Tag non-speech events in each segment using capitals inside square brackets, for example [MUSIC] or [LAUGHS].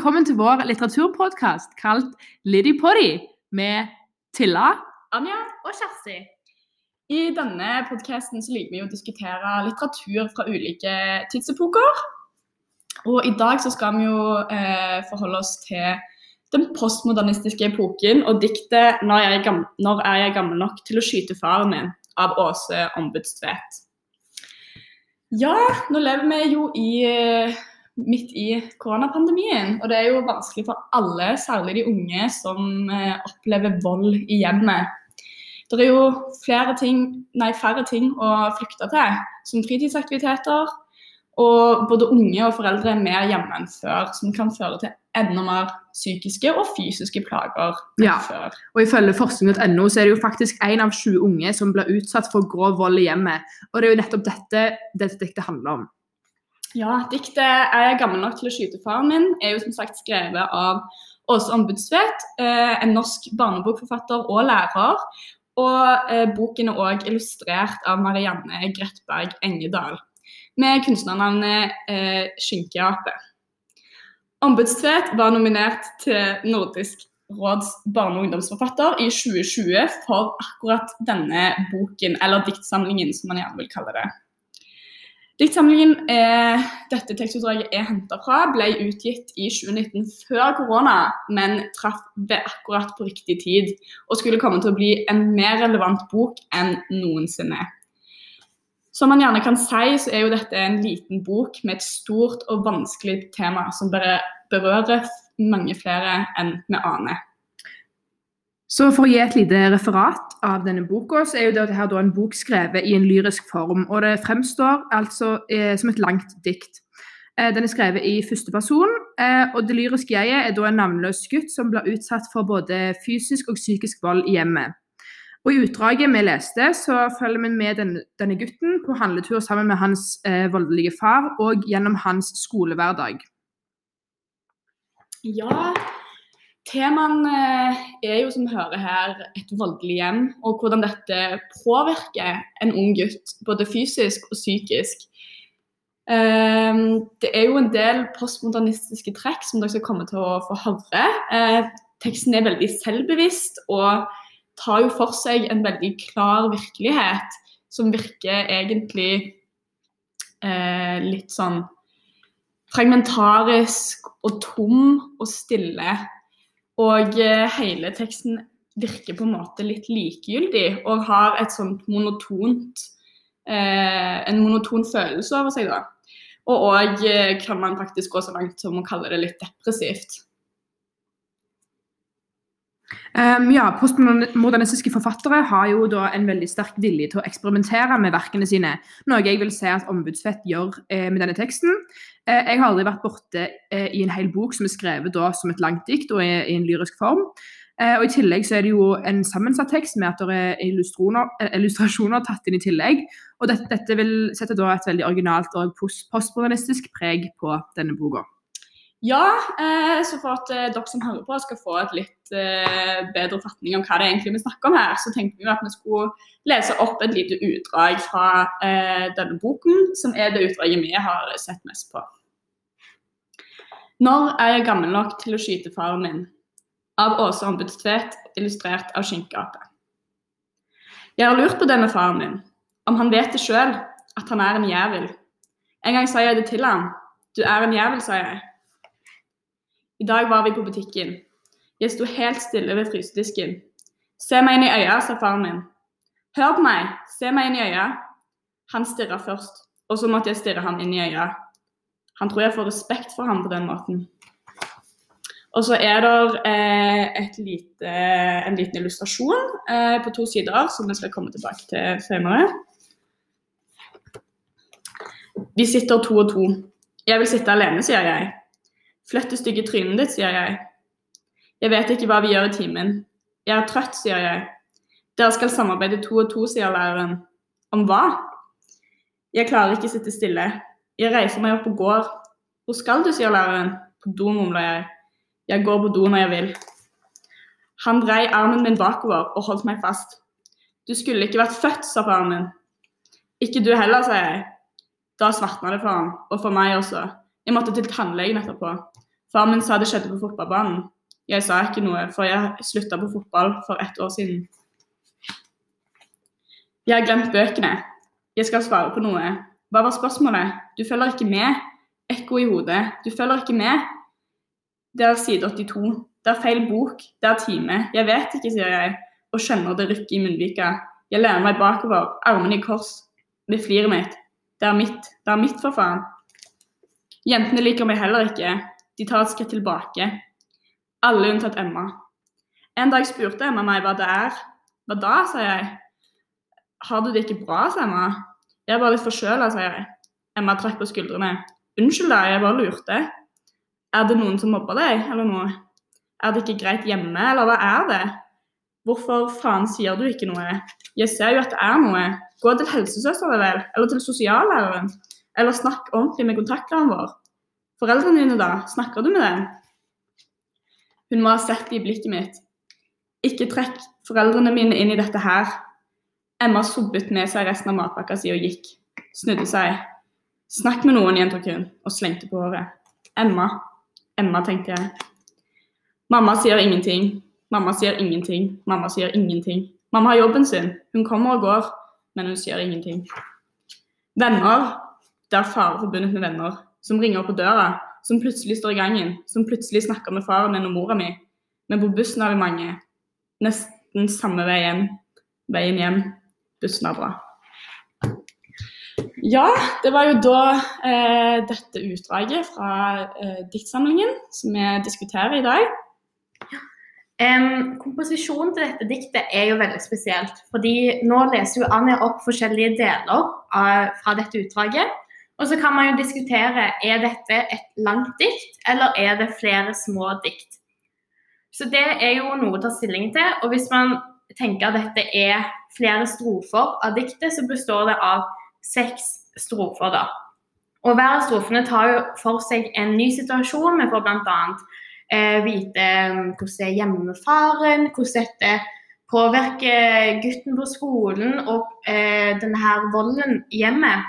Velkommen til vår litteraturpodkast kalt Liddy Poddy med Tilla. Anja og Kjersti. I denne podkasten liker vi å diskutere litteratur fra ulike tidsepoker. Og i dag så skal vi jo eh, forholde oss til den postmodernistiske epoken og diktet 'Når er, jeg når er jeg gammel nok til å skyte faren min' av Åse Ombudstvedt. Ja, nå lever vi jo i eh, midt i koronapandemien. Og det er jo vanskelig for alle, særlig de unge, som eh, opplever vold i hjemmet. Det er jo flere ting, nei, færre ting å flykte til, som fritidsaktiviteter. Og både unge og foreldre er mer hjemme enn før, som kan føre til enda mer psykiske og fysiske plager enn ja. før. Og Ifølge forskning.no så er det jo faktisk én av sju unge som blir utsatt for grov vold i hjemmet. Og det er jo nettopp dette dette, diktet handler om. Ja, diktet 'Er jeg gammel nok til å skyte faren min' er jo som sagt skrevet av Åse Ombudsvedt, eh, en norsk barnebokforfatter og lærer. Og eh, boken er òg illustrert av Marianne Gretberg Engedal, med kunstnernavnet eh, Skinkeape. Ombudsvedt var nominert til Nordisk råds barne- og ungdomsforfatter i 2020 for akkurat denne boken, eller diktsamlingen som man gjerne vil kalle det. Diktsamlingen eh, dette tekstutdraget er henta fra, ble utgitt i 2019 før korona, men traff det akkurat på riktig tid og skulle komme til å bli en mer relevant bok enn noensinne. Som man gjerne kan si, så er jo dette en liten bok med et stort og vanskelig tema som berører mange flere enn vi aner. Så For å gi et lite referat av denne boka, så er jo dette her en bok skrevet i en lyrisk form. og Det fremstår altså eh, som et langt dikt. Eh, den er skrevet i første person, eh, og det lyriske jeget er da en navnløs gutt som blir utsatt for både fysisk og psykisk vold i hjemmet. Og I utdraget vi leste, så følger vi med denne, denne gutten på handletur sammen med hans voldelige far og gjennom hans skolehverdag. Ja, Temaene eh, er jo, som vi hører her, et voldelig hjem, og hvordan dette påvirker en ung gutt, både fysisk og psykisk. Ehm, det er jo en del postmodernistiske trekk som dere skal komme til å få høre. Eh, teksten er veldig selvbevisst og tar jo for seg en veldig klar virkelighet som virker egentlig eh, litt sånn fragmentarisk og tom og stille. Og eh, hele teksten virker på en måte litt likegyldig og har et sånt monotont eh, en monoton følelse over seg. da. Og òg eh, kan man faktisk gå så langt som å kalle det litt depressivt. Um, ja, Postmodernistiske forfattere har jo da en veldig sterk vilje til å eksperimentere med verkene sine, noe jeg vil si at Ombudsfett gjør eh, med denne teksten. Eh, jeg har aldri vært borte eh, i en hel bok som er skrevet da som et langt dikt og i, i en lyrisk form. Eh, og I tillegg så er det jo en sammensatt tekst med at det er eh, illustrasjoner tatt inn i tillegg. og Dette, dette vil sette da et veldig originalt og postmodernistisk preg på denne boka. Ja, eh, så for at eh, dere som hører på skal få et litt eh, bedre fatning om hva det er egentlig vi snakker om her, så tenkte vi at vi skulle lese opp et lite utdrag fra denne boken, som er det utdraget vi har sett mest på. Når er jeg gammel nok til å skyte faren min? Av Åse Ombudstvedt, illustrert av Skinkeape. Jeg har lurt på det med faren min, om han vet det sjøl, at han er en jævel. En gang sa jeg det til ham. Du er en jævel, sa jeg. I dag var vi på butikken. Jeg sto helt stille ved frysedisken. Se meg inn i øya, sa faren min. Hør på meg, se meg inn i øya. Han stirra først, og så måtte jeg stirre ham inn i øya. Han tror jeg får respekt for ham på den måten. Og så er det eh, lite, en liten illustrasjon eh, på to sider som vi skal komme tilbake til senere. Vi sitter to og to. Jeg vil sitte alene, sier jeg. Flytt det stygge trynet ditt, sier jeg. Jeg vet ikke hva vi gjør i timen. Jeg er trøtt, sier jeg. Dere skal samarbeide to og to, sier læreren. Om hva? Jeg klarer ikke sitte stille. Jeg reiser meg opp og går. Hvor skal du, sier læreren. På do, mumler jeg. Jeg går på do når jeg vil. Han brei armen min bakover og holdt meg fast. Du skulle ikke vært født, sa faren min. Ikke du heller, sa jeg. Da svartna det for ham, og for meg også. Jeg måtte til tannlegen etterpå. Far min sa det skjedde på fotballbanen. Jeg sa ikke noe, for jeg slutta på fotball for ett år siden. Jeg har glemt bøkene. Jeg skal svare på noe. Hva var spørsmålet? Du følger ikke med? Ekko i hodet. Du følger ikke med? Det er side 82. Det er feil bok. Det er time. Jeg vet ikke, sier jeg, og skjønner det rykker i munnvika. Jeg lener meg bakover, armene i kors, med fliret mitt. Det er mitt. Det er mitt, for faen. Jentene liker meg heller ikke. De tar et skritt tilbake. Alle unntatt Emma. En dag spurte Emma meg hva det er. Hva da, sa jeg. Har du det ikke bra, sa Emma. Jeg er bare litt forkjøla, sa jeg. Emma trakk på skuldrene. Unnskyld, da, jeg bare lurte. Er det noen som mobber deg, eller noe? Er det ikke greit hjemme, eller hva er det? Hvorfor faen sier du ikke noe? Jeg ser jo at det er noe. Gå til helsesøster, vel, eller til sosiallæreren. Eller snakk ordentlig med kontaktlæreren vår. Foreldrene dine, da? Snakker du med dem? Hun må ha sett det i blikket mitt. Ikke trekk foreldrene mine inn i dette her. Emma sobbet med seg resten av matpakka si og gikk. Snudde seg. Snakk med noen, gjentok hun, og slengte på håret. Emma. Emma, tenkte jeg. Mamma sier ingenting. Mamma sier ingenting. Mamma sier ingenting. Mamma har jobben sin. Hun kommer og går, men hun sier ingenting. Venner. Det er fare forbundet med venner. Som ringer på døra som plutselig står i gangen, som plutselig snakker med faren min og mora mi. Men på bussen har vi mange. Nesten samme veien. Veien hjem. Bussen er bra. Ja, det var jo da eh, dette utdraget fra eh, diktsamlingen som vi diskuterer i dag. Um, komposisjonen til dette diktet er jo veldig spesielt. fordi Nå leser jo Anja opp forskjellige deler av, fra dette utdraget. Og så kan man jo diskutere er dette et langt dikt, eller er det flere små dikt. Så det er jo noe å ta stilling til. Og hvis man tenker at dette er flere strofer av diktet, så består det av seks strofer, da. Og hver av strofene tar jo for seg en ny situasjon. Vi får bl.a. Eh, vite mm, hvordan det er hjemme med faren, hvordan dette påvirker gutten på skolen og eh, denne her volden i hjemmet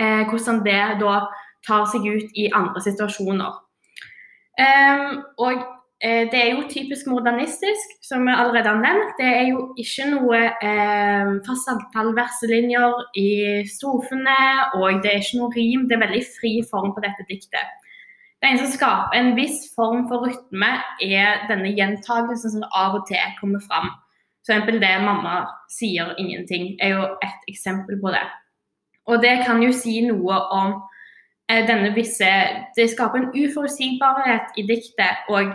eh, hvordan det da tar seg ut i andre situasjoner. Um, og eh, det er jo typisk modernistisk, som vi allerede har nevnt. Det er jo ikke noe eh, fast antall verselinjer i strofene, og det er ikke noe rim. Det er veldig fri form på dette diktet. Det eneste som skaper en viss form for rytme, er denne gjentagelsen som av og til kommer fram. F.eks. det 'mamma sier ingenting' er jo et eksempel på det. Og det kan jo si noe om eh, denne visse Det skaper en uforutsigbarhet i diktet og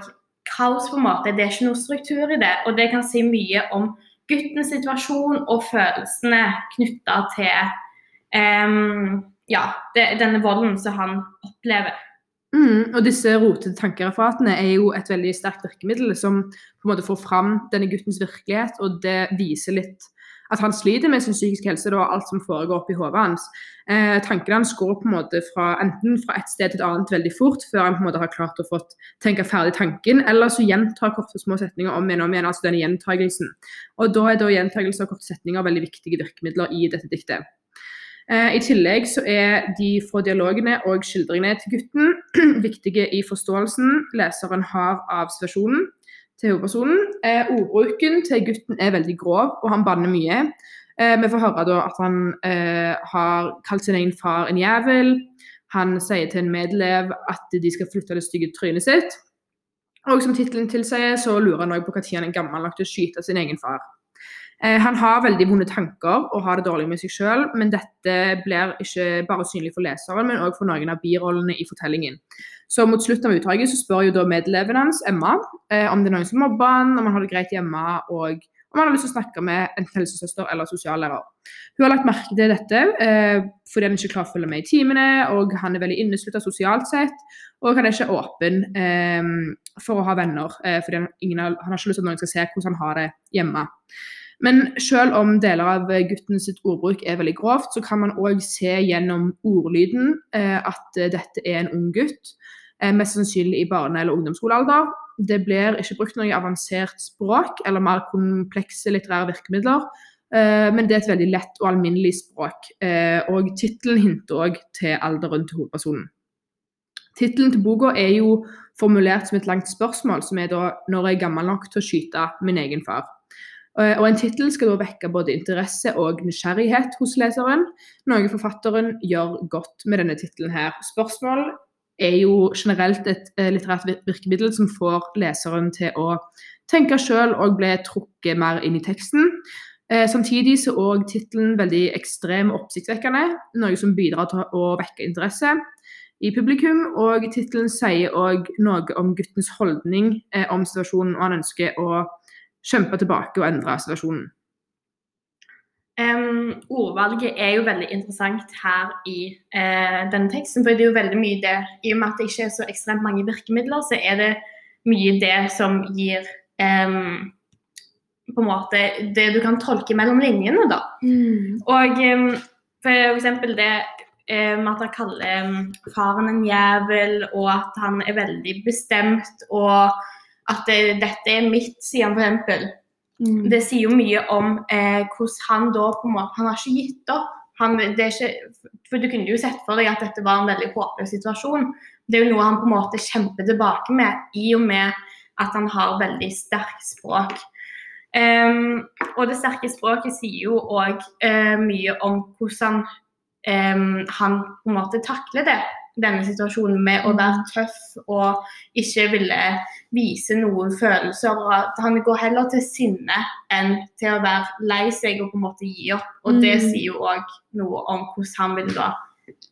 kaos, på en måte. Det er ikke noe struktur i det. Og det kan si mye om guttens situasjon og følelsene knytta til um, ja, det, denne volden som han opplever. Mm, og disse rotete tankereferatene er jo et veldig sterkt virkemiddel som på en måte får fram denne guttens virkelighet, og det viser litt at han sliter med sin psykiske helse og alt som foregår oppi hodet hans. Eh, tankene hans går på en måte fra, enten fra et sted til et annet veldig fort, før han på en måte har klart å få tenke ferdig tanken, eller så gjentar korte små setninger om igjen og om igjen, altså denne gjentagelsen. Og da er da gjentagelse av korte setninger veldig viktige virkemidler i dette diktet. Eh, I tillegg så er de få dialogene og skildringene til gutten [CLEARS THROAT] viktige i forståelsen leseren har av situasjonen til hovedpersonen. Eh, ordbruken til gutten er veldig grov, og han banner mye. Eh, vi får høre da at han eh, har kalt sin egen far en jævel. Han sier til en medelev at de skal flytte det stygge trynet sitt. Og som tittelen tilsier, så lurer han òg på når han er gammel nok til å skyte sin egen far. Eh, han har veldig vonde tanker og har det dårlig med seg selv, men dette blir ikke bare synlig for leseren, men òg for noen av birollene i fortellingen. Så mot slutten av utdraget så spør jo da medelevene hans, Emma, eh, om det er noen som mobber han, om han har det greit hjemme, og om han har lyst til å snakke med en helsesøster eller sosiallærer. Hun har lagt merke til dette eh, fordi han ikke klarer å følge med i timene, og han er veldig inneslutta sosialt sett, og han er ikke åpen eh, for å ha venner, eh, fordi han, ingen, han, har ikke lyst til at noen skal se hvordan han har det hjemme. Men selv om deler av guttens ordbruk er veldig grovt, så kan man òg se gjennom ordlyden eh, at dette er en ung gutt Eh, mest sannsynlig i barne- eller ungdomsskolealder. Det blir ikke brukt noe avansert språk eller mer komplekse litterære virkemidler. Eh, men det er et veldig lett og alminnelig språk. Eh, og tittelen hinter òg til alderen til hovedpersonen. Tittelen til boka er jo formulert som et langt spørsmål, som er da 'Når jeg er gammel nok til å skyte min egen far'. Eh, og En tittel skal da vekke både interesse og nysgjerrighet hos leseren, noe forfatteren gjør godt med denne tittelen her. Spørsmål er jo generelt et eh, litterært virkemiddel som får leseren til å tenke sjøl og bli trukket mer inn i teksten. Eh, samtidig så er òg tittelen veldig ekstrem og oppsiktsvekkende, noe som bidrar til å vekke interesse i publikum. Og tittelen sier òg noe om guttens holdning om situasjonen, og han ønsker å kjempe tilbake og endre situasjonen. Um, ordvalget er jo veldig interessant her i uh, denne teksten. For det er jo veldig mye det I og med at det ikke er så ekstremt mange virkemidler, så er det mye det som gir um, på en måte det du kan tolke mellom linjene, da. Og um, for eksempel det eh, med at han kaller faren en jævel, og at han er veldig bestemt, og at det, dette er mitt, sier han f.eks. eksempel. Det sier jo mye om eh, hvordan han da på en måte Han har ikke gitt opp. Han, det ikke, for Du kunne jo sett for deg at dette var en veldig håpløs situasjon. Det er jo noe han på en måte kjemper tilbake med, i og med at han har veldig sterkt språk. Um, og det sterke språket sier jo òg mye om hvordan um, han på en måte takler det, denne situasjonen med å være tøff og ikke ville vise noen følelser. og at Han går heller til sinne enn til å være lei seg og på en måte gi opp. Og det Mm. sier jo òg noe om hvordan han vil da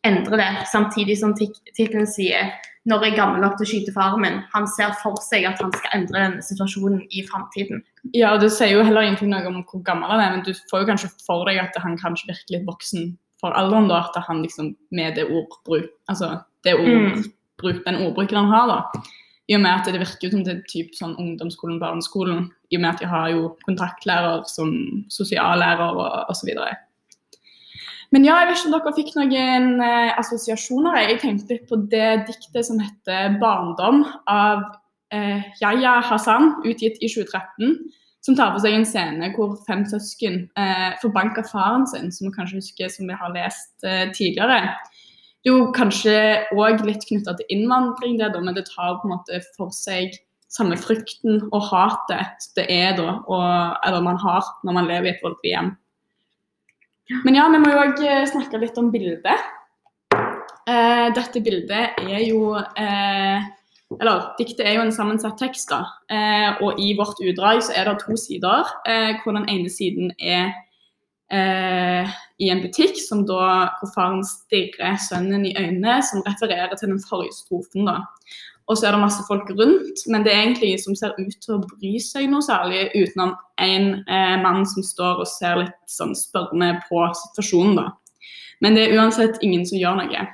endre det. Samtidig som tittelen sier 'Når jeg er gammel nok til å skyte faren min'. Han ser for seg at han skal endre denne situasjonen i framtiden. Ja, og det sier jo heller ingenting noe om hvor gammel han er, men du får jo kanskje for deg at han kanskje virker litt voksen for alderen, da, at han liksom med det ordbruk, altså det ordbruk, den ordbruken han har, da. I og med at det virker som det er typ sånn ungdomsskolen, barneskolen, i og med at de har jo kontaktlærer som sosiallærer og osv. Men ja, jeg vet ikke om dere fikk noen eh, assosiasjoner. Jeg tenkte litt på det diktet som heter 'Barndom' av eh, Yahya Hassan, utgitt i 2013 som tar for seg en scene hvor fem søsken eh, forbanker faren sin, som vi kanskje husker som vi har lest eh, tidligere. Det er jo kanskje òg litt knytta til innvandring, det da, men det tar på en måte for seg samme frykten og hatet det er da, og, eller man har når man lever i et voldelig hjem. Men ja, vi må jo òg snakke litt om bildet. Eh, dette bildet er jo eh, eller diktet er jo en sammensatt tekst, da. Eh, og i vårt utdrag så er det to sider, eh, hvor den ene siden er eh, i en butikk som da, hvor faren stirrer sønnen i øynene, som refererer til den forrige strofen. da. Og så er det masse folk rundt, men det er egentlig ingen som ser ut til å bry seg noe særlig, utenom en eh, mann som står og ser litt sånn spørrende på situasjonen, da. Men det er uansett ingen som gjør noe.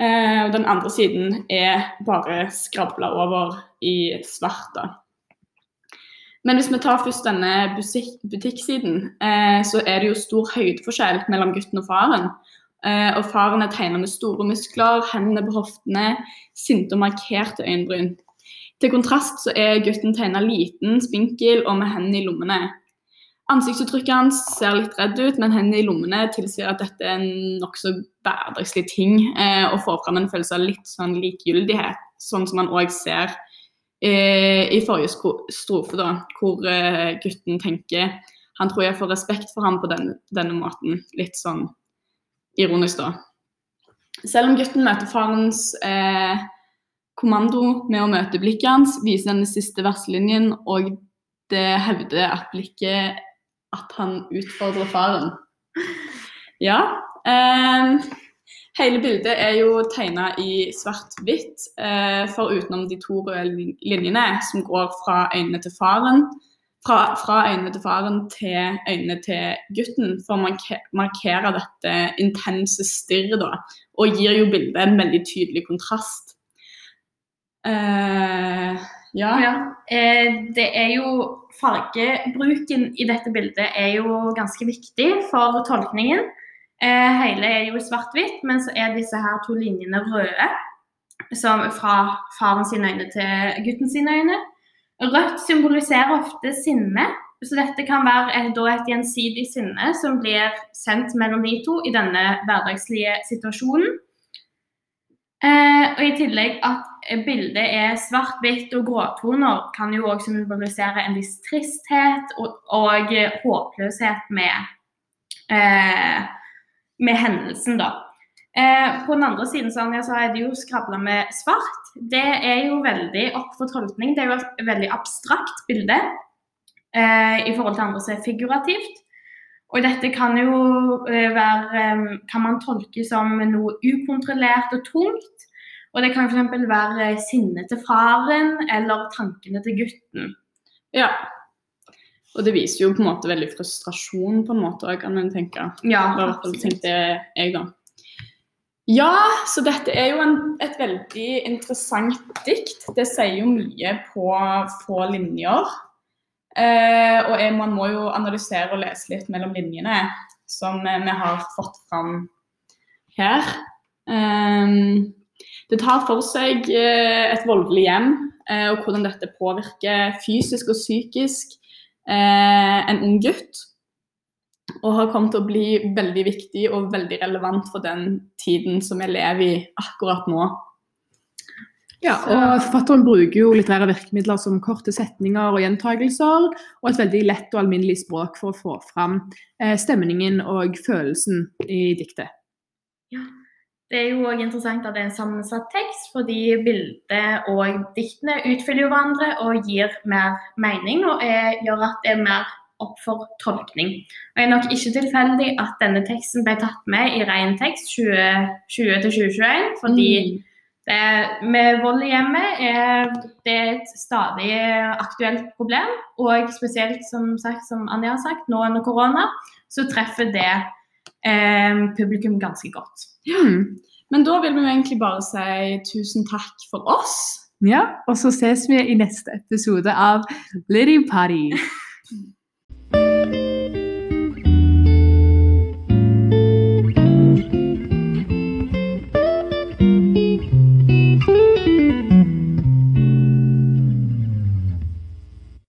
Eh, og den andre siden er bare skrabla over i svart. da. Men hvis vi tar først denne butikksiden, eh, så er det jo stor høydeforskjell mellom gutten og faren. Eh, og faren er tegna med store muskler, hendene på hoftene, sinte og markerte øyenbryn. Til kontrast så er gutten tegna liten, spinkel og med hendene i lommene. Ansiktsuttrykket hans ser litt redd ut, men hendene i lommene tilsier at dette er en nokså hverdagslig ting, eh, og får fram en følelse av litt sånn likegyldighet, sånn som man òg ser eh, i forrige strofe, da, hvor eh, gutten tenker han tror jeg får respekt for ham på den, denne måten. Litt sånn ironisk, da. Selv om gutten møter farens eh, kommando med å møte blikket hans, viser den siste verselinjen, og det hevder at blikket at han utfordrer faren. [LAUGHS] Ja. Eh, hele bildet er jo tegna i svart-hvitt, eh, for utenom de to røde linjene som går fra øynene til faren, fra, fra øynene til faren til øynene til gutten, for å marke, markere dette intense stirret, og gir jo bildet en veldig tydelig kontrast. Uh, ja. Ja, eh, det er jo Fargebruken i dette bildet er jo ganske viktig for tolkningen. Eh, hele er jo svart-hvitt, men så er disse her to linjene røde. Som fra faren sine øyne til gutten sine øyne. Rødt symboliserer ofte sinne, så dette kan være da et gjensidig sinne som blir sendt mellom de to i denne hverdagslige situasjonen. Eh, og I tillegg at bildet er svart-hvitt og gråtoner, kan jo også symbolisere en viss tristhet og, og håpløshet med, eh, med hendelsen, da. Eh, på den andre siden så, er det jo skrabla med svart. Det er jo veldig opp for tolkning. Det er jo et veldig abstrakt bilde eh, i forhold til andre som er figurativt. Og dette kan jo eh, være eh, Kan man tolke som noe ukontrollert og tungt. Og det kan f.eks. være sinnet til faren eller tankene til gutten. Ja. Og det viser jo på en måte veldig frustrasjon, på en måte, kan man tenke. Ja, tenkte jeg da. Ja, så dette er jo en, et veldig interessant dikt. Det sier jo mye på få linjer. Eh, og jeg, man må jo analysere og lese litt mellom linjene, som vi har fått fram her. Eh, det tar for seg eh, et voldelig hjem, eh, og hvordan dette påvirker fysisk og psykisk eh, en ung gutt. Og har kommet til å bli veldig viktig og veldig relevant for den tiden som vi lever i akkurat nå. Ja, og Forfatteren bruker jo litterære virkemidler som korte setninger og gjentagelser, og et veldig lett og alminnelig språk for å få fram eh, stemningen og følelsen i diktet. Ja, Det er jo også interessant at det er en sammensatt tekst, fordi bildet og diktene utfyller jo hverandre og gir mer mening, og er, gjør at det er mer opp for tolkning. Og Det er nok ikke tilfeldig at denne teksten ble tatt med i ren tekst 2020-2021, fordi mm det, med vold i hjemmet er det et stadig aktuelt problem. Og spesielt, som, sagt, som Anja har sagt, nå under korona, så treffer det eh, publikum ganske godt. Mm. Men da vil vi jo egentlig bare si tusen takk for oss. Ja, og så ses vi i neste episode av Litty Party. [LAUGHS]